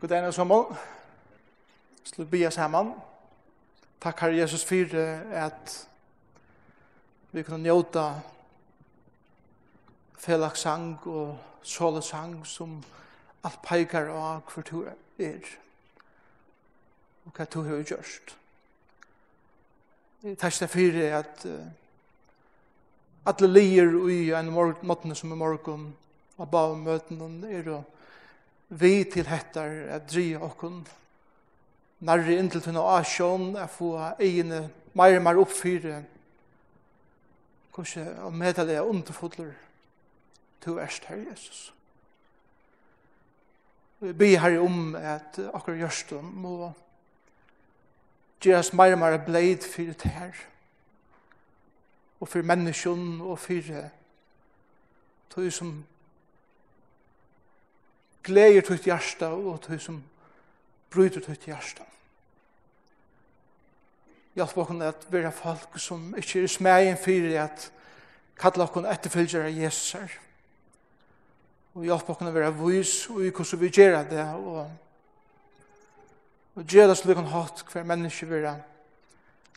God dag, Nås Hammel. Skal vi be sammen. Takk, Herre Jesus, for at vi kunne njóta felaksang og solesang som alt peikar av hver du er og hva du har gjørst. Takk skal for at uh, alle lier ui en morgen, måttene som er morgen og bare møtene er og vi til hettar at drya okkun nærri inntil tunna asjon at få egne meir og meir oppfyre kanskje av medalega underfodler to erst her Jesus. Vi be her om at akkur gjørstum må gjeras meir og meir bleid fyrir ter og fyrir menneskjon og fyrir tog som gleder tøyt hjärsta og tøy som bryter tøyt hjärsta. Hjelp okken at vi er folk som ikke er smegin fyrir at kalla okken etterfølgjere av Jesus her. Og hjelp okken at vi er vis og i hvordan vi gjerra det og og gjerra slik han hatt hver menneske vi er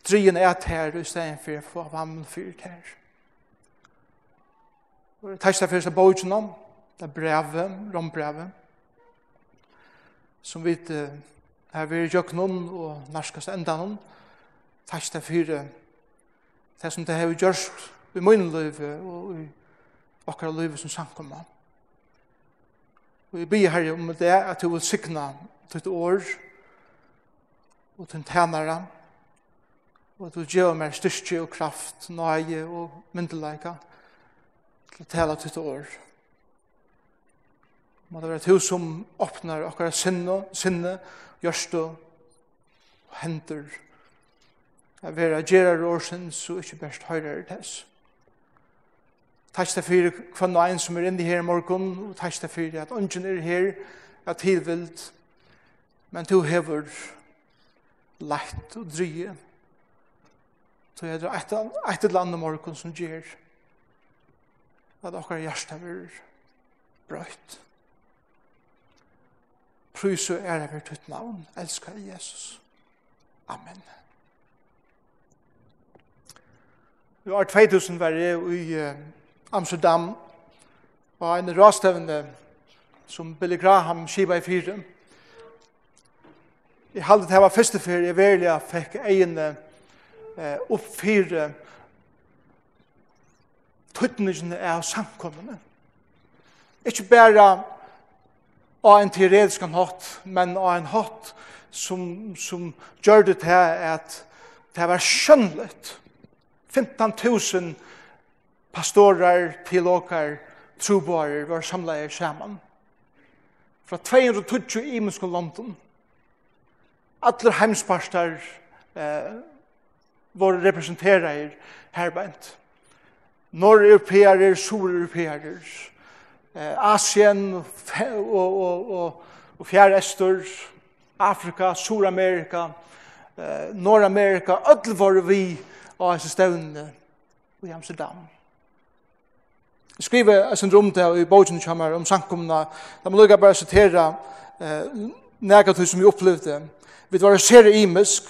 drien et her i stedet for å få vammel fyrt her. Og takk er tæsta fyrir seg bøyden om det brevet, rombrevet, som vi uh, har vært gjøk noen og norskast enda noen, takk til fire, det som det har vi gjørst i min liv og i okkar liv som samkommer. Og jeg ber her om det at du vil sikna ditt år og din tænare og at du gjør meg styrke og kraft, nøye og myndelaga til å tale ditt år. Må det være et hus som åpner akkurat sinne, sinne, gjørste, henter. Jeg vil gjøre råsen, så ikke best høyre er tess. Takk til fyrir kvann og en som er inne her i morgen, og takk til fyrir at ungen er her, at tilvilt, men du hever lett og drye. Så jeg drar et eller annet morgen som gjør at akkurat hjertet er brøyt prysu er av hvert ditt navn. Elskar Jesus. Amen. Vi var 2000 var jeg i Amsterdam og en rastevne som Billy Graham skiva i fyren. Jeg halde det var første fyr jeg velja fikk egene eh, opp fyre tøttningene av samkommene. Ikke bare av en teoretisk hatt, men av en hatt som, som gjør det til at det var skjønnligt. 15.000 pastorer, teologer, troboere var samlet sammen. Fra 220 imenske London. Alle heimsparster eh, var representerer herbeint. Norr-europearer, sur-europearer, Asien og, og, og, og Fjærester, Afrika, Sur-Amerika, eh, Nord-Amerika, alle var vi av disse stevnene i Amsterdam. Jeg skriver et syndrom til i bogen kommer om samkomna, da må lukka bare sitere eh, negativt som vi opplevde. Vi var sere imisk,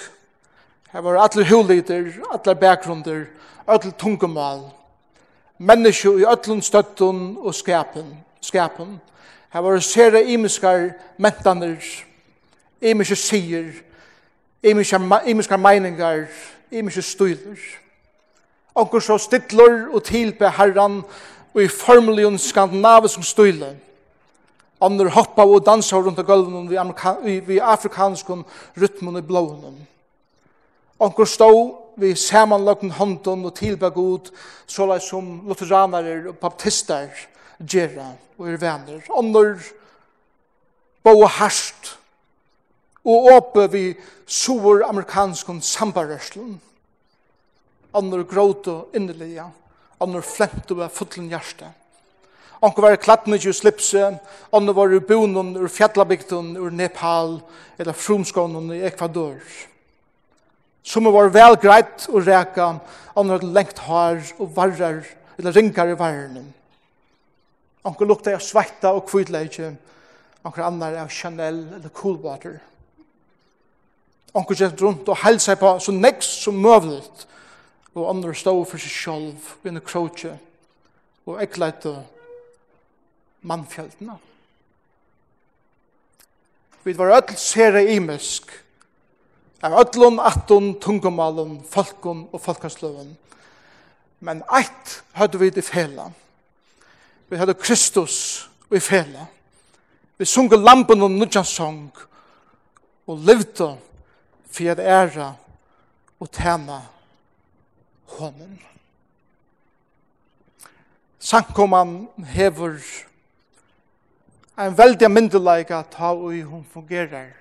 her var alle huliter, alle bakgrunder, alle tungemal, menneske i ötlun støttun og skapen. skapen. Her var sere imiskar mentaner, imiske sier, imiskar meiningar, imiske styler. Onkur så stidlor og tilbe herran og i formelion skandinavisk style. Andre hoppa og dansa rundt av gulven vi, vi afrikanskon rytmen i blånen. Onkur stå vi samanløkken hånden og tilba god, såleis som lutheraner og baptister gjerra og er venner. Ondur boa harst og åpe vi sover amerikanskon sambarørslen. Ondur gråt og innelige, ondur flemt og futtlen hjerte. Onkur var klattmykje og slipse, ondur var i bonen ur fjallabygden ur Nepal eller frumskånen i Ekvador. Onkur som var vel greit og reka, andre hadde lengt har og varrar, eller ringar i varren. Anker lukta av sveita og kvidleikje, anker annar av Chanel eller Coolwater. Anker sett rundt og held seg på så nekst som møvlet, og andre stå for seg sjolv, og inne og ekleite mannfjeldene. Vi var öll sere imisk, av öllum, attun, tungumalun, folkum og folkansløven. Men eitt høyde vi i fela. Vi høyde Kristus i fela. Vi sunga lampen og nudjansong og levde for å æra og tjene hånden. Sankoman hever en veldig myndelaga ta og hun fungerer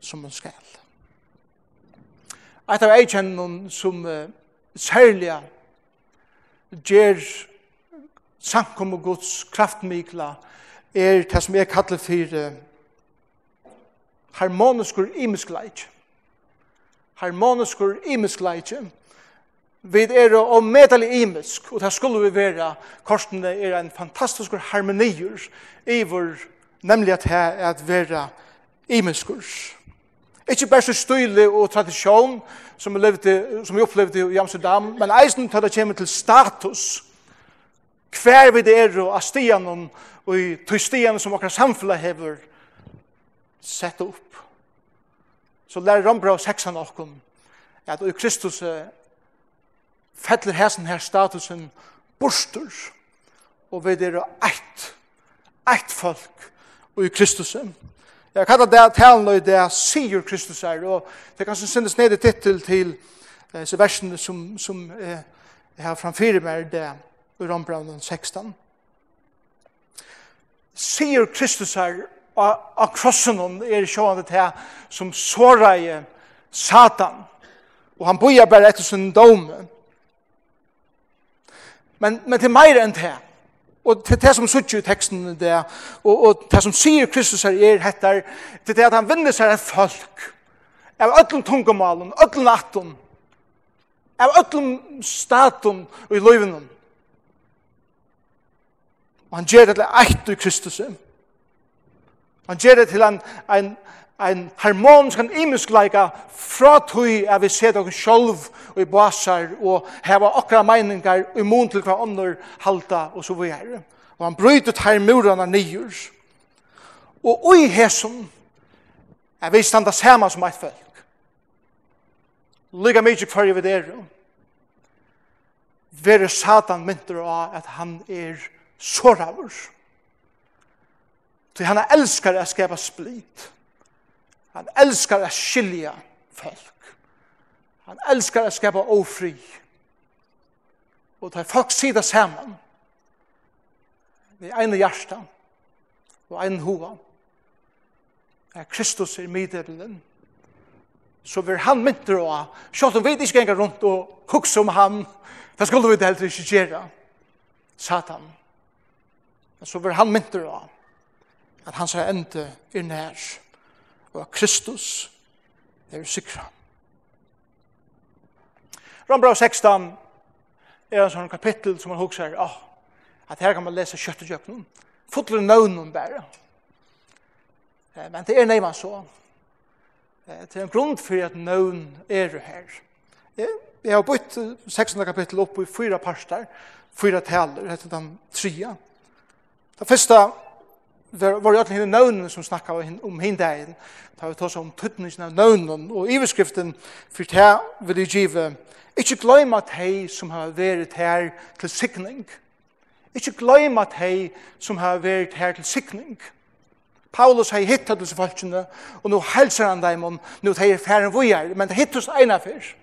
som hun skal. Et av eikjennene som uh, særlig ger samkom og Guds kraftmikla er det som jeg kallar for uh, harmoniskur imiskleik. Harmoniskur imiskleik. Vi er og medelig imisk, og det skulle vi være. Korsene er en fantastisk harmonier i vår, nemlig at det er at være. Imiskur. Ikke bare så støyle og tradisjon som vi, levde, som vi opplevde i Amsterdam, men eisen tar det kommer til status. Hver vi det er og av stian og i tøystian som akkurat samfunnet hever sett opp. Så lærer Rambra og seksan okkom at i Kristus fettler hesen her statusen borster og vi det er eit, eit folk og i Kristusen. Jeg kallar det talen og det sier Kristus her, og det kan som sendes ned i tittel til eh, versene som, som eh, jeg har framfyrir meg det i Rombraunen 16. Sier Kristus her, av krossen er sjående til som såra Satan, og han boja bare etter sin dom. Men, men til meir enn til, Og til det som suttje i teksten det, og, og det som sier Kristus her er hettar, til det at han vinner seg en folk, av öllum tungumalen, öllum atten, av öllum staten og i løyvinnen. Og han gjør det til eit i Kristus. Han gjør det til en, en, en harmonisk en imeskleika fra tui at vi ser dere sjolv og i basar og heva okra meiningar og mun til hva andre halta og så vi er. Og han bryter her murene nyur Og ui hesum er vi standa sama som eit folk. Liga mykje kvar vi der. Vere satan mynter av at han er såravur. Så han elskar at skapa split. Han elskar å skilja folk. Han elskar å skapa ofri. Og ta folk sida saman. Vi ene hjertan og ene hova. Er Kristus er middelen. Så vil han mynter og sjått om vi ikke ganger rundt og hukse om han. Det skulle vi det heller ikke gjøre. Satan. Så vil han mynter og at hans ende er nær. Satan og Kristus er sikra. Rombrau 16 er en sånn kapittel som man hokser, ah, at her kan man lese kjøtt og kjøkken, fotler nøvnen bare. Men det er neimann så. Det er en grunn for at nøvn er her. Jeg har bytt 16. kapittel opp i fyra parster, fyra taler, heter den tria. Det første var var jo alle henne nøvnen som snakka om henne dagen. Da vi tås om tøtningen av nøvnen og iverskriften for det vil jeg give. Ikke glem at hei som har vært her til sikning. Ikke glem at hei som har vært her til sikning. Paulus har hittat disse folkene, og nå helser han dem om nå det er færre vi er, men det hittes ena før.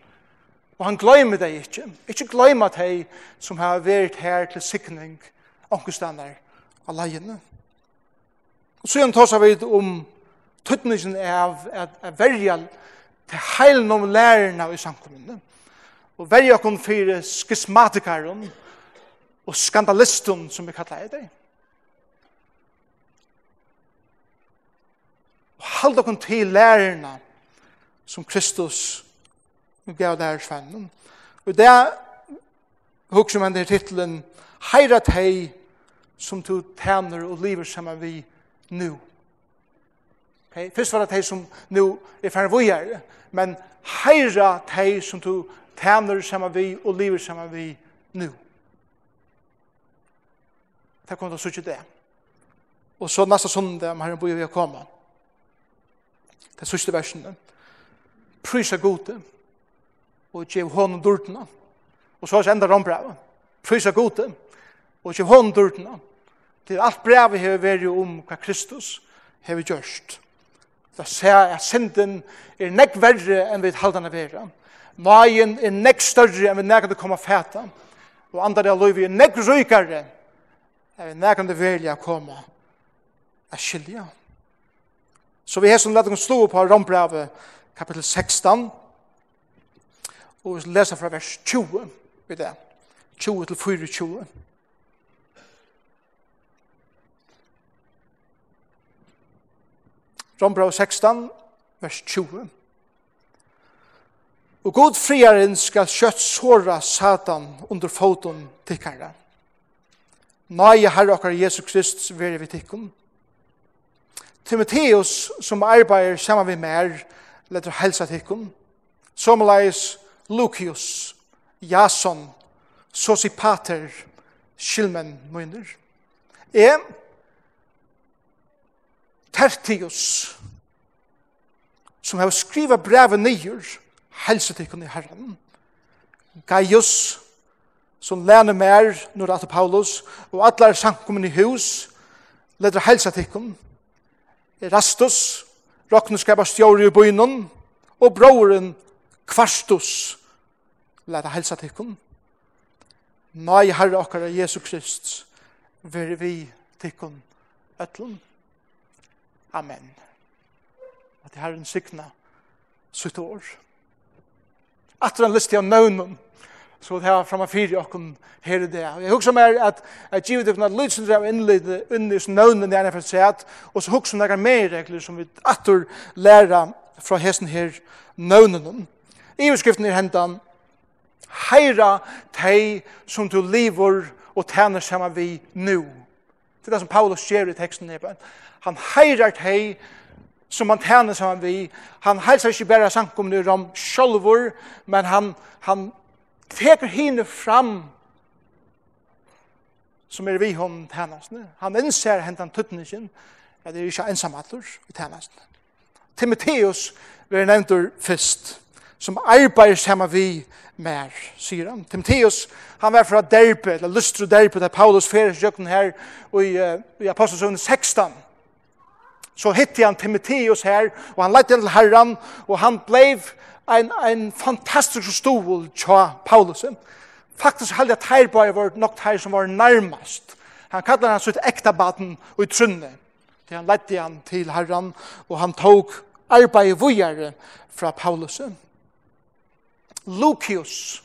Og han glemmer det ikke. Ikke glem at hei som har vært her til sikning, ångestander, alene. Alene. Og så igjen tåsa vi om tøtningen av at, at verja til heilen om lærerne i samkommunene. Og verja kun for skismatikeren og skandalisten som vi kallar det. Og halda kun til lærerne som Kristus gav lærersvennen. Og det er man til titlen Heirat hei som du tæner og lever sammen vi nu. Okay? Først var det de som nu er ferdig vujer, men heira de som du tæner sammen vi og lever sammen vi nu. Det kommer til å sitte det. Og så neste søndag om herren bor vi å komme. Det sørste versene. Prysa gode og gjev hånden dørtene. Og så er det enda rombrevet. Prysa gode og gjev hånden dørtene til alt brevet hever veri om hva Kristus hever gjørst. Det sier at synden er nekk verre enn vi haldan av vera. Maien er nekk større enn vi nekk det kommer fæta. Og andre av livet er nekk rykare enn vi nekk det velja koma a skilja. Så vi har som lett oss slå på Rombrevet kapitel 16 og vi leser fra vers 20 ved det. 20 til 24. Rombrau 16, vers 20. Og god friaren skal kjøtt såra Satan under foton tikkara. Nei, Herre okkar Jesus Krist, veri vi tikkum. Timotheus, som arbeider saman vi mer, letter helsa tikkum. Somalais, Lucius, Jason, Sosipater, Skilmen, Møyner. Jeg, Tertius, som har skrivet brevet nyer, helsetykken i Herren. Gaius, som læner mer, når det er Paulus, og alle er samkommen i hus, leder helsetykken. Erastus, råkneskaper stjåre i byen, og broren Kvarstus, leder helsetykken. Nei, Herre okkara Jesu Krist, veri vi tykken ötlund. Amen. At det Herren sykna sutt år. Atter en list av nøvnum, så det her framme fyri okken her i det. Jeg husker mer at jeg givet det kunne lysen drev innlide under sin nøvnen er for seg og så husker noen mer regler som vi atur læra fra hesten her nøvnen. I beskriften er hentan Heira tei som du lever og tæner saman vi nu. Det er det som Paulus gjør i teksten her. Han heirar tei som han tjener sammen vi. Han heilsar ikke bare sankumne om sjolvor, men han, han teker henne fram som er vi hon tjenestene. Han innser hentan tuttningen at det er ikke ensamatter i tjenestene. Timotheus vil nevnt fyrst som arbeider sammen vi mer, sier han. Timotheus, han var fra Derbe, eller Lustru Derbe, der Paulus fyrir jøkken her i, uh, i Apostelsøvn 16. Så hitti han Timotheus her, og han lette til herran, og han blev en, en fantastisk stol tja Paulus. Faktisk heldig jeg her bare var nok teir som var nærmast. Han kallar han sitt ekta baden og i trunne. Det han lette han til herran, og han tog arbeid vujere fra Paulusen. Lucius,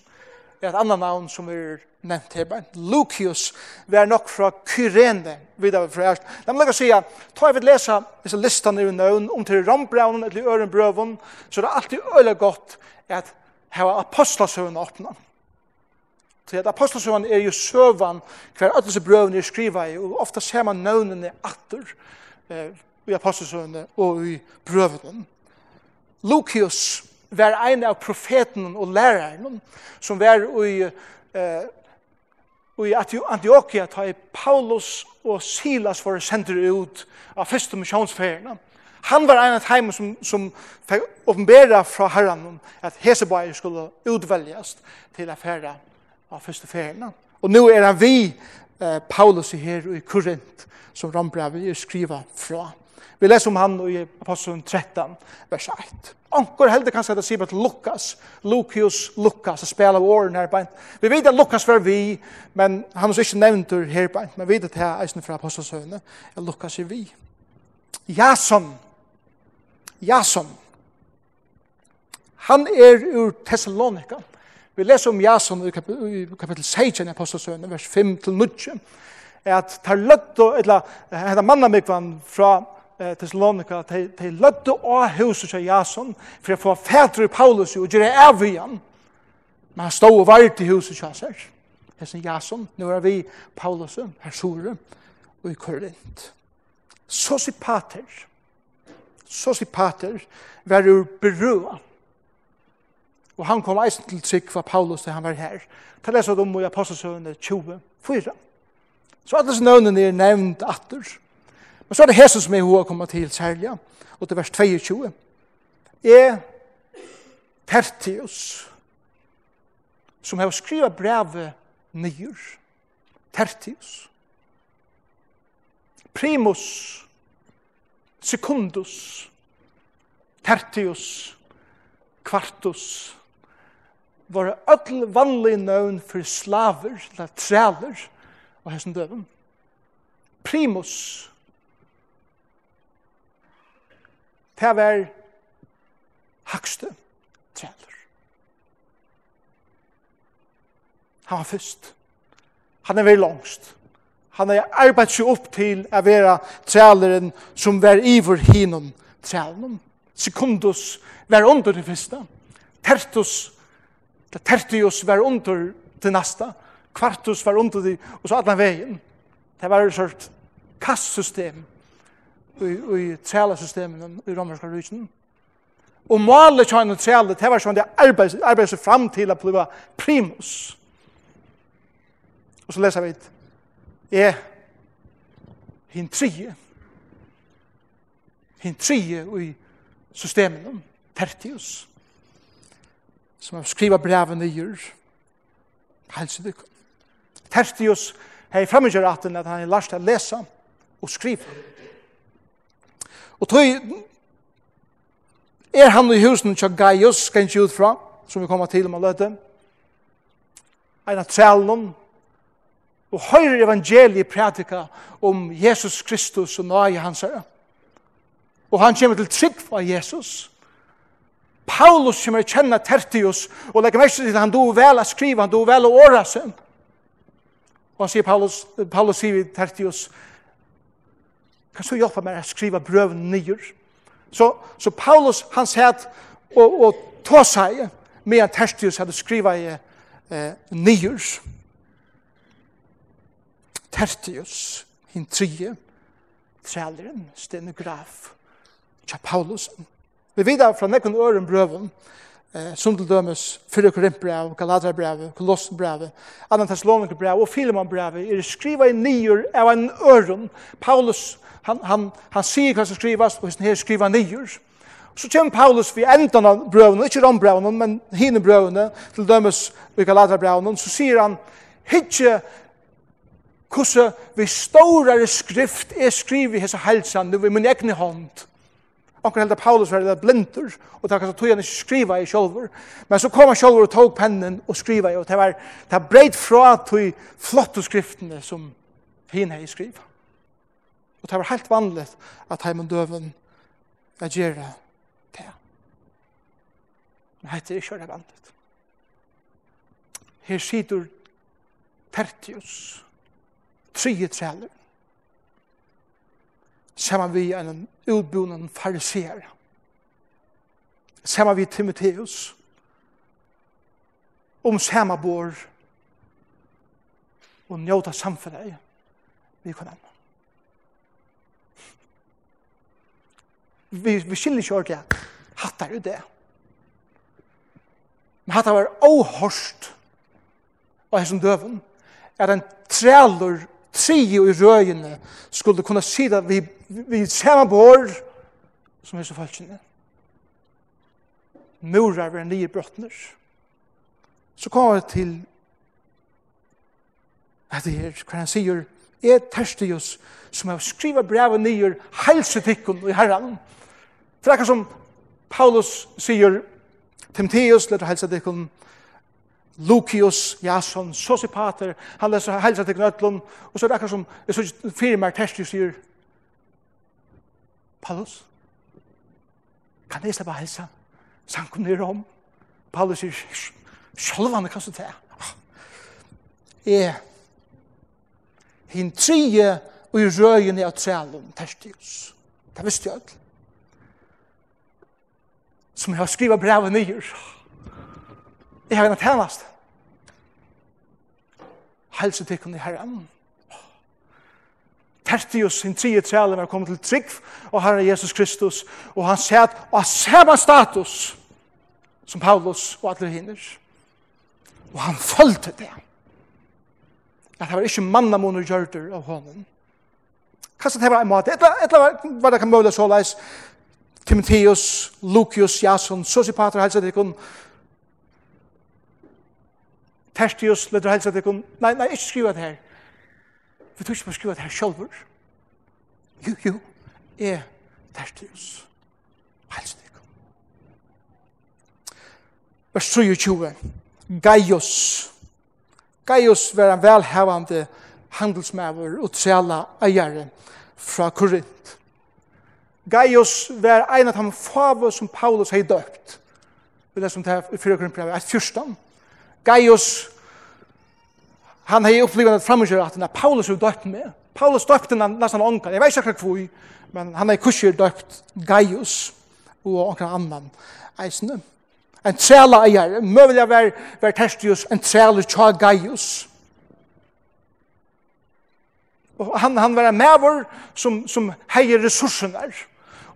er et annet navn som er nevnt her, Lucius var nok fra Kyrene, videre fra Erst. La meg si, ta jeg vil lese disse listene i nøvn, om til Rambraunen eller Ørenbrøven, så det er alltid øyelig godt at her var apostlasøven åpnet. Så at apostlasøven er jo søvan hver alle disse brøvene er skriva i, og ofte ser man nøvnene atter eh, i apostlasøvene og i brøvene. Lucius var en av profeten og læreren som var i, eh, i Antioquia ta i Paulus og Silas for å sende ut av første misjonsferien. Han var en av heimen som, som fikk åpenbæra fra herren at Hesebøyer skulle utvelges til affæra av første ferien. Og nå er han vi, eh, Paulus her i Korint, som Rambrevet vil skriva fra. Vi leser om han i Apostelen 13, vers 1. Anker heldig kanskje det sier at Lukas, Lucius Lukas, jeg spiller av åren her beint. Vi vet at Lukas var vi, men han er ikke nevnt her beint, men vi vet at det er eisen fra apostelsøvne, at Lukas er vi. Jason, Jason, han er ur Thessalonika. Vi leser om Jason i kapitel 16 i apostelsøvne, vers 5-9, at tar løtt og, eller, henne mannamikvann fra eh, Thessalonika, de, de lødde av huset til Jason, for å få fætre Paulus og gjøre av igjen. Men han stod og var i huset til Jason. er Jason, nå er vi Paulus, her Sore, og i Korint. Så sier Pater, så sier Pater, var ur berøa. Og han kom eisen til trygg for Paulus da han var her. Ta leser om i Apostelsøvende 24. Så alle disse nøvnene er nevnt atter. Men så er det hesen som er hoa kommer til særlig, og til vers 22. Er Tertius, som har skrivet brevet nyer. Tertius. Primus, Secundus, Tertius, Quartus, var öll vanlig nøvn for slaver, eller træler, og hessen døven. Primus, det var hakste træler. Han var først. Han er veldig langst. Han har er arbeidt seg opp til å være træleren som var iver hinom træleren. Sekundus var under det første. Tertus, det tertius var under det neste. Kvartus var under det, og så alle veien. Det var et sort kastsystem i trælesystemen i romerska rysen. Og målet til henne træle, det var sånn det arbeids, arbeids fram til å bli primus. Og så leser vi et, er hin trie, hin trie i systemen, tertius, som har skriva breven nyer helse helsedykk. Tertius, hei fremmedgjør at han har lært å lese og skrive. Og tøy er han i husen til Gaius, skal ikke ut fra, som vi kommer til om å løte, en av trælnum, og høyre evangeliet prædika om Jesus Kristus og nøye hans herre. Og han kommer til trygg for Jesus. Paulus kommer til kjenne Tertius, og legger mest til at han dog vel å skrive, han dog vel å åra seg. Og han sier Paulus, Paulus sier Tertius, Kan du hjelpe meg å skrive brøv nyer? Så, så Paulus, han sier og, og ta seg med at Tertius hadde skriva i eh, nyer. Tertius, hin trie, træleren, stenograf, tja Paulusen. Vi vidar fra nekken øren brøven, eh, som til dømes fyrir Korintbrev, Galaterbrev, Kolossenbrev, Anna Thessalonikerbrev og Filemonbrev er skriva i nyer av en øron. Paulus, han, han, han sier hva som skrivas, og her skriva nyer. Så kommer Paulus vid enden av brøvene, ikke rombrøvene, men hine brøvene, til dømes i Galaterbrøvene, så sier han, hitje hvordan vi stårare skrift er skrivet i hese helsan, nu vi min egne hånd, Onkel heldur Paulus var blindur, og det var kanskje tog han ikke skriva i sjolver. Men så kom han sjolver og tog pennen og skriva i, og det var det breit fra tog flotte skriftene som hinn hei skriva. Og det var helt vanlig at heimen døven er gjerra det. Men heit er ikke det vanlig. Her sitter Tertius, tre treler, saman vi en utbonen fariser. Saman vi Timoteus. om samabor og njóta samfunnet vi kan anna. Vi, vi skiljer ikke ordentlig hattar ut det. Men hattar var åhørst av hessen døven er en trælur trio i røyene skulle kunne si det vi, vi samme bor som er så falskene. Murar ved nye brottner. Så kommer jeg til at det er hva han sier, er terstius som har skrivet brevet nye helsetikken i herren. For det er som Paulus sier, Timotheus, lette helsetikken, Lucius Jason, Sosipater, han leser helsa til Gnøtlund, og så er det akkurat som, jeg synes, fire mer terskjus sier, Paulus, kan jeg slippe helsa? Sankum nere om? Paulus sier, sjolvane kan du ta. Jeg, hin trije og i røyen i atrælum testius. Det visste jeg alt. Som jeg har skrivet brevet nyer, Jeg har en tjenest. Helse til kunne herren. Tertius, sin tredje træle, var kommet til trygg, og herre Jesus Kristus, og han sier at han ser status som Paulus og alle hinner. Og han følte det. At det var ikke mannamoner gjørter av hånden. Kanskje det var en måte. Et eller annet var det kan måle så leis. Timotheus, Lucius, Jason, Sosipater, helse til kunne Tertius, leder du til kun nei, nei, ikke skriva det her. Vi tror ikke på skriva det her sjálfur. Jo, jo, er Tertius. Helsa tikkum. Vers 23, Gaius. Gaius var en velhavande handelsmæver og trela eiere fra Korint. Gaius var en av de fave som Paulus hei døpt. Vi leser om det her i 4. Korintbrevet, et fyrstan. Gaius, han hei at framgjør at han Paulus er døpt med. Paulus døpte han nesten ångan. Jeg vet ikke hva men han hei kurser døpt Gaius og ångan annan eisne. En trela eier, møvelig var, var Tertius, en trela tja Gaius. Og han, han var en mævor som, som heier ressursen der.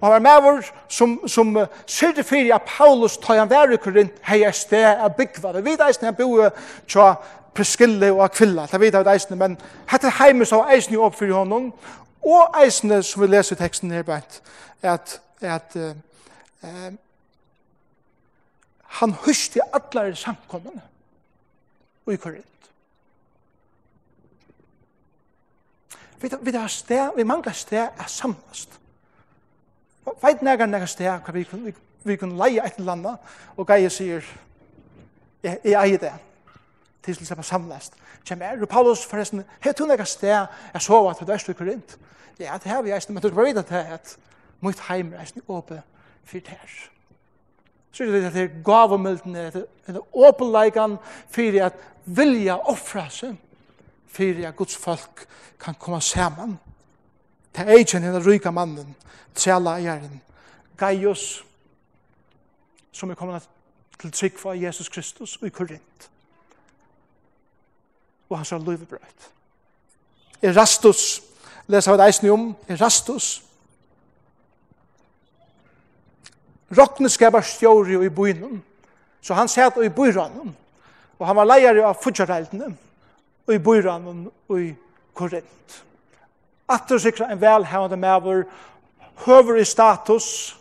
Og han var med som, som uh, syrde fyrir at Paulus tar han vær i Korint hei er sted av byggva. Vi vet eisne han bor tja Preskille og Akvilla, det vet eisen, men hette heimus av eisne opp fyrir honom, og eisne som vi leser i teksten her bænt, at, at uh, uh, han husti samkommende og i Korint. Vi, vi, sted, vi mangler sted er samlast. Veit nægar nægar sted hva vi vi, vi kunne leie et eller annet, og Geir sier, jeg, jeg eier det, til slik som samlast. Kjem er, og Paulus forresten, hei du nægar sted, jeg så at det er stykker rint. Ja, det har vi eisen, men du skal bare vite at det er et mot heim er eisen åpe fyrt her. Så er det at det er gavemildene, det er åpenleikan fyrir at vilja offra seg, fyrir at Guds folk kan komme saman til eikjen henne ryka mannen, tjala eieren, Gaius, som er kommet til trygg for Jesus Kristus og i Korint. Og han sa løyvebrøyt. Erastus, leser vi det eisen om, Erastus, Rokne skabar stjóri i bynum, så han sæt i byranum, og han var leier av fudjareldene, og i byranum og i Korint. Atter sikra en velhavende mæver, høver i status.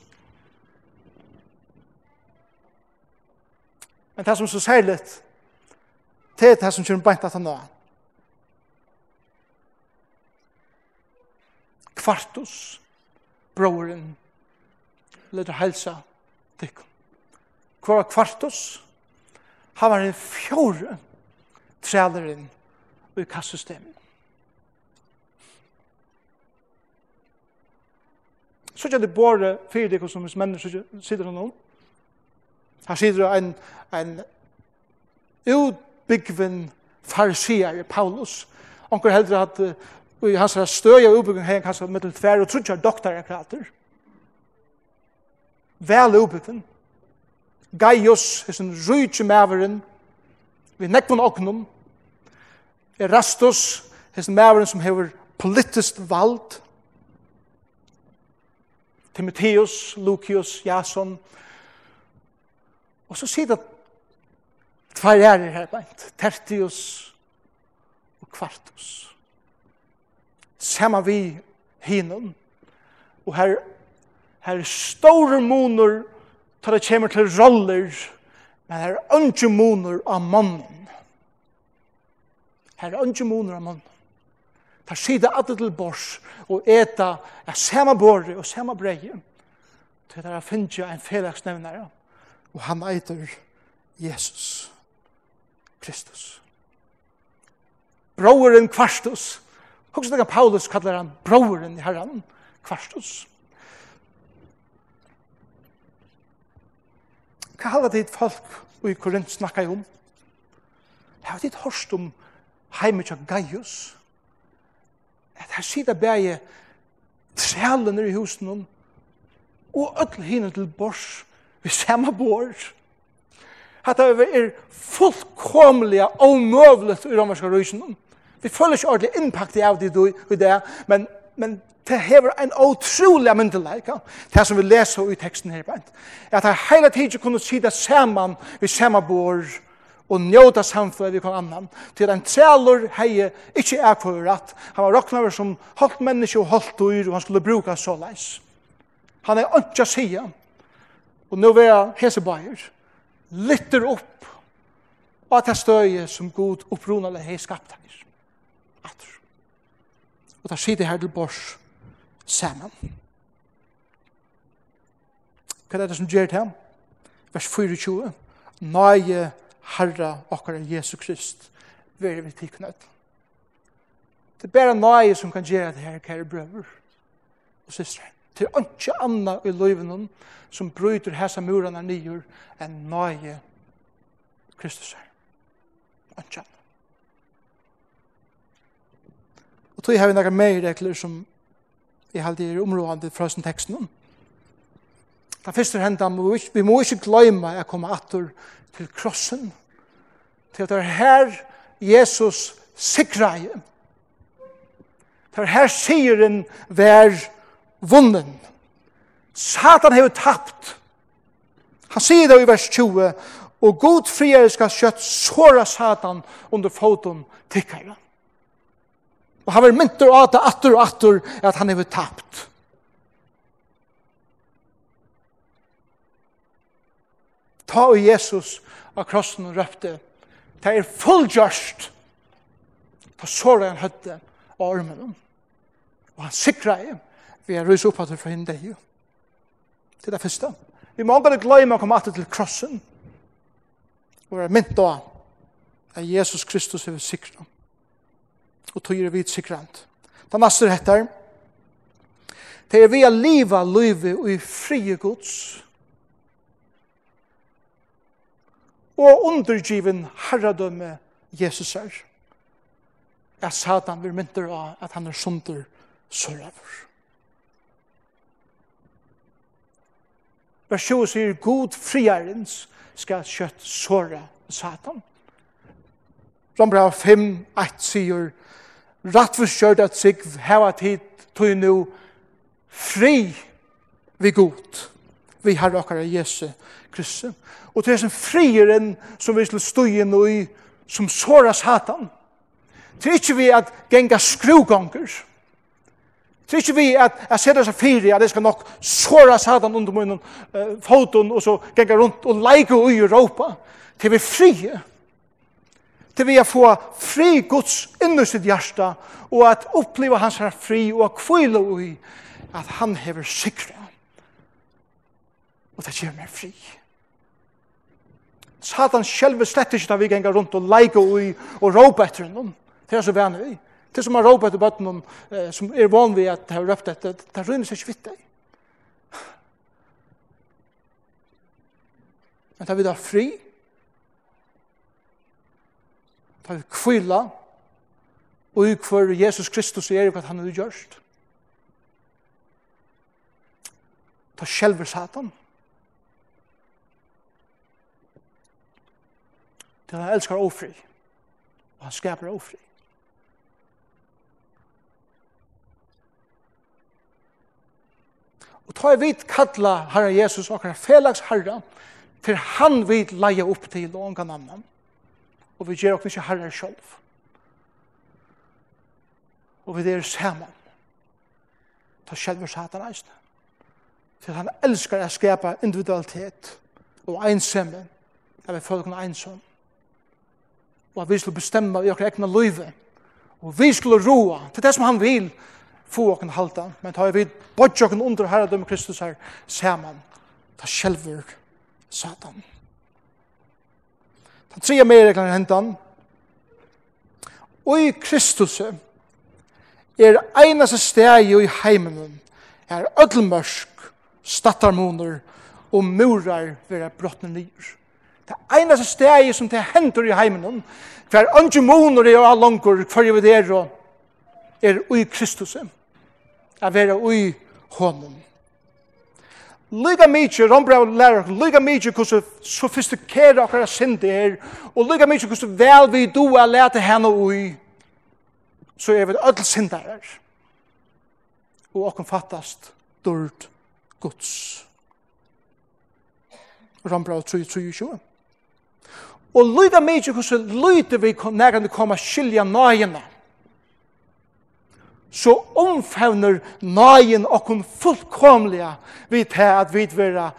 Men det som er så særligt, det er det som kommer beint at han nå. Kvartus, broren, leder helsa, dykkum. Hvor var kvartus? Han var en fjore træleren i kassystemet. Så kjenner det bare fire dekker som hvis mennesker sitter noen. Her sitter en, en utbyggven farsier, Paulus. Onker heldre at og i hans støy av utbyggven her kanskje med til tver og trutjar doktor krater. Vel utbyggven. Gaius er sin rujtje maveren vi nekvun oknum. Erastus er sin maveren som hever politisk vald Timotheus, Lucius, Jason. Og så sier det tvær ærer her blant. Tertius og Kvartus. Sama vi hinum, Og her, her er store moner tar det kommer til roller, men her er ønske moner av mannen. Her er ønske moner av mannen. Ta sida alle til bors og eta er samme båre og samme breie. Til der finner en felagsnevnare, og han eiter Jesus Kristus. Broren Kvarstus, Hoks daga Paulus kallar han broren i herran, Kvarstus. Hva halva dit folk i Korint snakka om? Hva halva dit hørst om heimet av Gaius? at her sida bæge trælene i husen og öll hinne til bors vi samme bors at det er fullkomlig og møvlet i romerske rysen vi føler ikke ordentlig impact av det du i det men, men det hever en utrolig myndelæg det som vi leser i teksten her at det hele tiden kunne sitte sammen vi samme bors og njóta samfunnet vi kom annan. Til en trælur heie, ikkje er for rett. Han var roknaver som holdt menneske og holdt dyr, og han skulle bruka så leis. Han er ønska sia Og nå vil jeg hese bajer, lytter opp av det støye som god opprunale hei skapt her. Atter. Og da sier det her til bors saman. Hva er det som gjør det? Vers 24. Nøye Herre, okkara Jesu Krist, vere vi tikknøtt. Det er bare nøye som kan gjøre det her, kære brøver og søstre. Det er ikke annet i løyven som bryter hese murene nyer enn nøye Kristus her. Ikke annet. Og tog har vi noen mer regler som i halde i området fra sin teksten om. Det første henda, vi må ikke glemme at komme atur til krossen, til at det er her Jesus sikreie. Det er her sieren vær vunnen. Satan har tapt. Han sier det i vers 20, og god friere skal kjøtt såra Satan under foten tikkere. Og han var mynter av det atter og atter at han har tapt. ta og Jesus av krossen og røpte, det er fullgjørst, ta såret han høtte av armen Og han sikra jeg, vi er rys opphatt for henne deg. Det er det første. Vi må ikke glemme å komme alltid til krossen, og være mynt da, at Jesus Kristus er sikra, og tog er vidt sikrant. Det neste heter, det er vi a liva løyve og i frie gods, og undergiven herredømme Jesus er. At Satan vil mynte av at han er sunder sørover. Vers 20 sier, God friarens skal kjøtt såre Satan. Rombra 5, 1 sier, Rattforskjørt at sig heva tid tog nu fri vi god, vi har okkar Jesu Kristus og til frier frieren som vi skal stå inn i, som såra satan. Til ikke vi at genga skruganger. Til ikke vi at jeg ser det så fire, at jeg skal nok såra satan under munnen, uh, foton, og så genga rundt og leike i Europa. Til vi frie. Til vi at få fri Guds inni sitt hjärsta, og at oppleva hans her fri, og at kvile i at han hever sikra. Og det gjør meg. Fri. Satan själv slett inte att vi gängar runt och like och, och ropa efter honom. Det är så vänner vi. Det är som man ropar efter bötten eh, som är van vid att ha röpt efter. Det rymmer sig inte vitt dig. Men tar vi då fri. Tar vi kvilla. Och i Jesus Kristus är det vad han har gjort. Ta själv Satan. Satan til han elskar ofri. Og han skapar ofri. Og ta vit kalla Herre Jesus og hans felags herra, for han vit leia opp til og ongan annan. Og vi gjør okkur ikke herre sjolv. Og vi er saman. Ta sjelver satan eisne. For han elskar å skapa individualitet og einsemme. Jeg vil følge noen einsam og at vi skulle bestemma i okra egna løyve. Og vi skulle roa til det som han vil få okken halda, men tar vi bodja okken under herredømme Kristus her saman, ta sjelver Satan. Ta tre mer regler hentan. Og i Kristus er einaste steg i heimen er ödlmørsk, stattarmoner og murar vera brottne nyr. Det eneste stedet som det hender i heimen, hver andre måneder er all langer, hver vi er, er ui Kristus. Er være ui hånden. Lyga mykje, Rombra og lærer, lyga mykje hvordan sofistikere okkara synd er, og lyga mykje hvordan vel vi do er lete henne ui, så er vi ødel syndere. Og okken fattast, dørd, Guds. Rombrau 3, 3, 20. Og lyda mykje hvordan lyda vi nærende koma skilja nøyene. Så omfavner nøyen okkun fullkomliga vi til at vi vera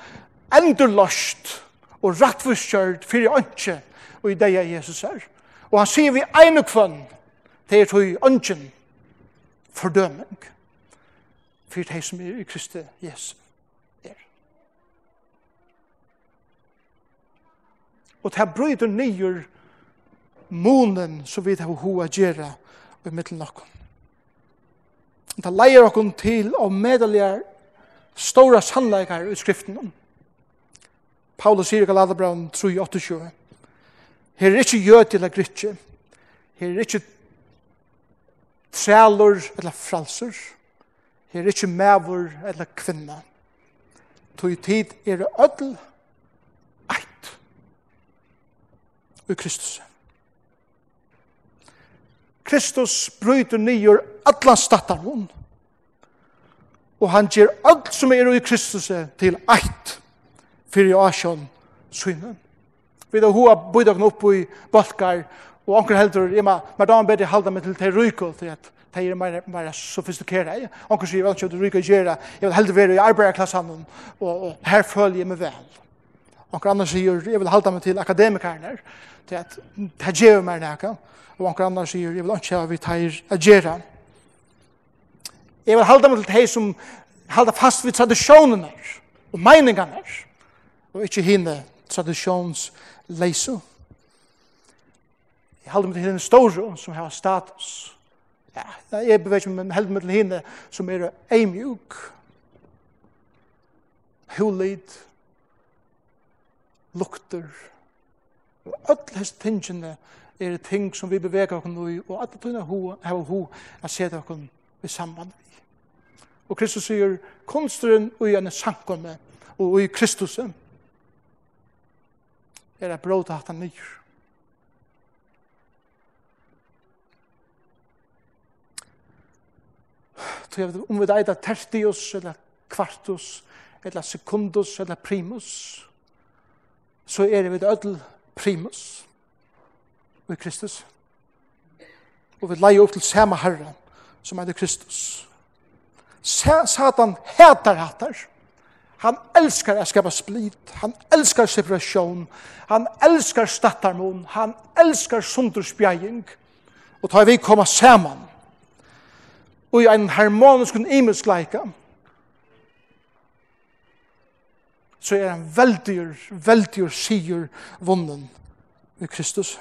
endurlost og rattvuskjørt fyrir ønske og i deg Jesus er. Og han sier vi ene kvann til er tog ønsken fordøming for de som er i Kristi Jesus. Og det bryter nyer månen som vi har hoa gjerra i middelen nokon. Det leier okon til å medelgjere stora sannleikar i skriften. Paulus sier i Galaterbraun 3.28 Her er ikke jød eller grytje. Her er ikke trælur eller fralser. Her er ikke mævur eller kvinna. Tog tid er det ødel i Kristus. Kristus bryter nyer alla stattar hon. Og han ger allt som er i Kristus til eitt fyrir asjon synen. Vi da hoa bøyda kna opp i balkar og anker heldur, jeg ma, ma damen bedre halda meg til til ryko til at de er mer, mer sofistikere. Anker sier, vel, kjøy, du ryko gjerra, jeg vil heldur være i arbeiderklassan og, og her følger jeg meg vel. Onkur annar sier, jeg vil halda meg til akademikarner, til at det gjør meg nekka. Og onkur annar sier, jeg vil ikke ha vi tar a gjera. Jeg vil halda meg til de som halda fast vid tradisjonene og meiningarna og ikke hinne tradisjonsleisu. Jeg halda meg til hinne store som har status. Ja, jeg beveger meg men heldig meg til hinne som er eimjuk, hulid, hulid, lukter. Og alle hans tingene er ting som vi beveger oss i, og alle tingene har ho å sette oss i samband med. Og Kristus sier, konsteren og gjerne sankomme, og i Kristus er a bråd at han nyr. Så jeg vet om vi da er tertius, eller kvartus, eller sekundus, eller primus, så er vi ødel primus i Kristus. Og vi leier opp til samme herre som er Kristus. Satan heter hatar. Han elskar att skapa split. Han elskar separation. Han elskar stattarmon. Han elskar sunderspjæring. Och tar vi komma samman. Och i en harmonisk och imisk lika. så er en veldig, veldig sier vunnen ved Kristus.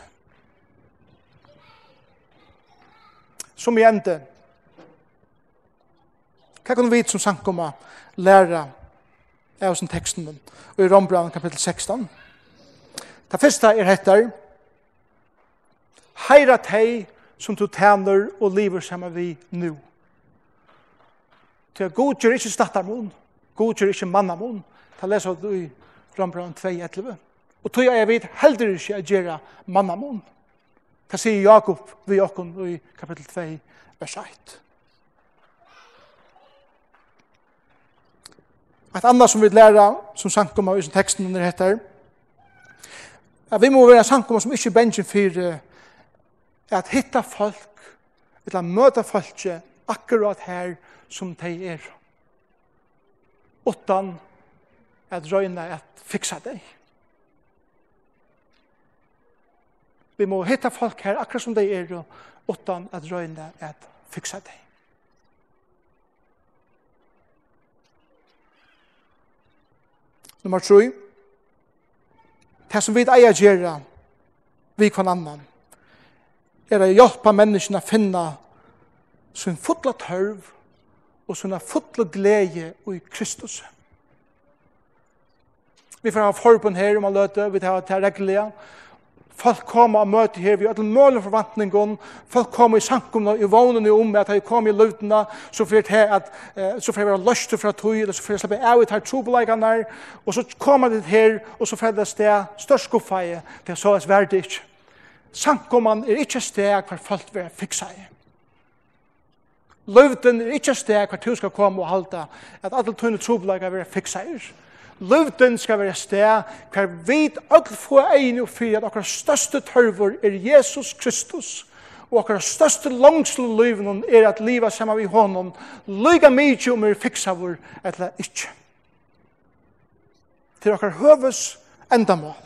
Som i endte, hva kan vi som sankomma læra av sin teksten og i Rombrand kapitel 16? Det første er hettar, heira tei som du tæner og lever sammen vi nu. Til god gjør ikke stattarmon, god gjør ikke mannamon, Ta lesa du i Rambran 2.11. Og tog jeg vet heldur ikke at gjøre mannamon. Ta sier Jakob vi okkon i kapittel 2, vers 1. Et annet som vi lærer, som sankum av i teksten under heter, at vi må være sankum som ikke bensjen for at hitta folk, eller møta folk akkurat her som de er. Utan at røyne at fiksa deg. Vi må hitta folk her akkurat som de er, utan at røyne at fiksa deg. Nummer 3. Det som vi eier gjøre, vi kvann annan, er å hjelpe menneskene å finne sin fotla tørv og sin fotla glede i Kristus. Vi får ha forbund her om man løter, vi tar til reglige. Folk kommer og møter her, vi har til mål og forvantning folk kommer i sankumna, i vågnene om, at de kommer i løtene, så får det at, så får det være løst fra tog, eller så får det slippe av i tar trobeleggene, og så kommer det her, og så får det sted størst skuffeie, det er så er verdig ikke. Sankumman er ikke sted hver folk vil fikse i. Løvden er ikke sted hver du skal komme og halda, at alle tøyne trobeleggene vil fikse i. Løvden skal være sted, hver vit ødel få egnet og fyrir at akkurat største tørvor er Jesus Kristus, og akkurat største langslu løvden er at livet sammen vi honom, lyga mykje om er fiksa vår, eller ikke. Til akkurat høves endamål.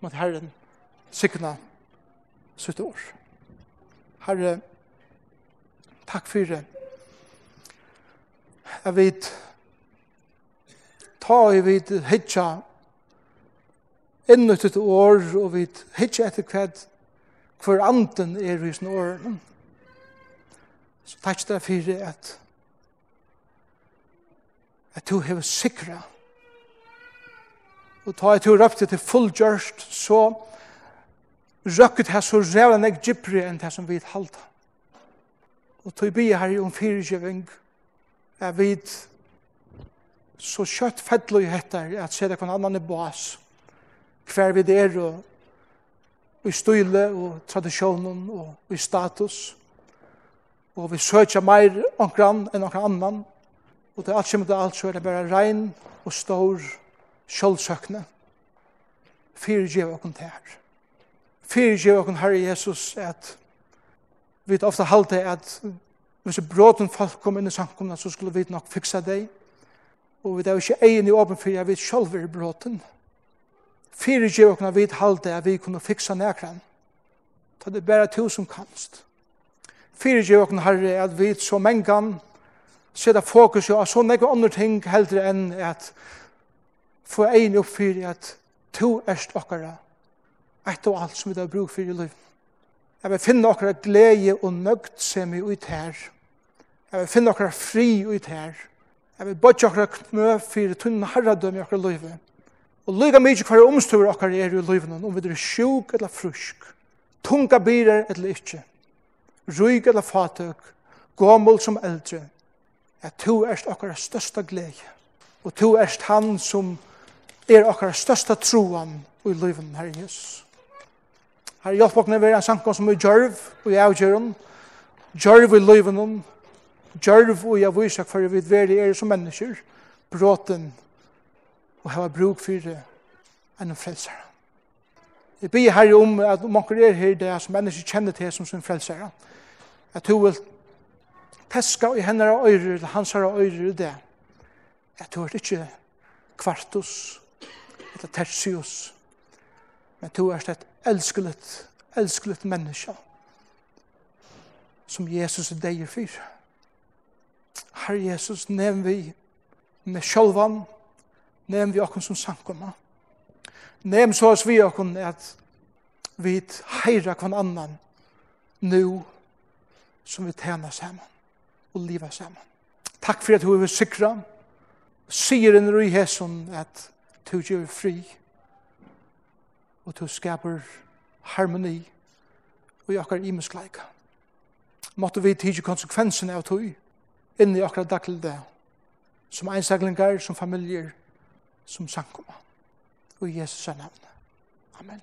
Mot Herren sikna sitt år. Herre, takk for det. Jeg vet, ta i vid hitja innut et år, og vi hitja etter kved hver anden er i sin år. Så takk det fyrir at at du hever sikra og ta et du røpte til fullgjørst, så røkket her så rævla nek gypri enn det som vi halda. Og tog bi her om fyrirgjøving, er vet så kjøtt fettlo i hettar at se det kvann annan i bas hver vi der og, i style og tradisjonen og, i status. Og vi søkja meir omkran enn omkran annan. Og det er alt som det er alt så er det bare rein og stor sjølvsøkne fyrgjev okkon tær. Fyrgjev okkur Herre Jesus at vi ofta halte at hvis bråten folk kom inn i samkomna så skulle vi nok fiksa deg og vi er ikke egen i åpen for jeg vet selv er bråten. Fyre gjør åkne vidt halde at vi kunne fiksa nekran. Ta det bare to som kanst. Fyre gjør åkne herre at vi så mengan sida fokus jo av så nekva andre ting heldre enn at få egen opp for at to erst okkara et og alt som vi har bruk for i liv. Jeg vil finne okkara glede og nøgt sem i ut her. Jeg vil finne okkara fri ut her. Jeg vil bøtje akkurat knø for tunne herredøm i akkurat livet. Og lyga mykje hver omstøver akkurat er i livet, om vi er sjuk eller frusk, tunga birer eller ikkje, ryg eller fatøk, gommel som eldre, at to erst akkurat størsta glede, og to erst han som er akkurat størsta troan i løyven, Herre Jesus. Herre, hjelp okna vi en sankan som er djørv og i avgjøren, djørv i løyven, djørv og jeg viser for vi veri er som mennesker, bråten og hava bruk for det enn frelsere. Jeg ber herre om at om anker er her det som mennesker kjenner til som sin frelsere, at du vil teska i henne og øyre, eller hans og øyre det, at du er ikke kvartus, eller tertius, men du er et elskelet, elskelet menneske, som Jesus er deg for. Herre Jesus, nevn vi med sjølvan, nevn vi okkur som sankumma. Nevn så oss vi okkur at vi heira kvann annan nu som vi tjener saman og liva saman. Takk for at du er sikra, sier en rui hesson at du gjør fri og du skaper harmoni og jakkar imeskleika. Måtte vi tidsi konsekvensen av tog inn i akkurat daglig som einsaklingar, som familier, som sankoma. Og i Jesus' navn. Amen.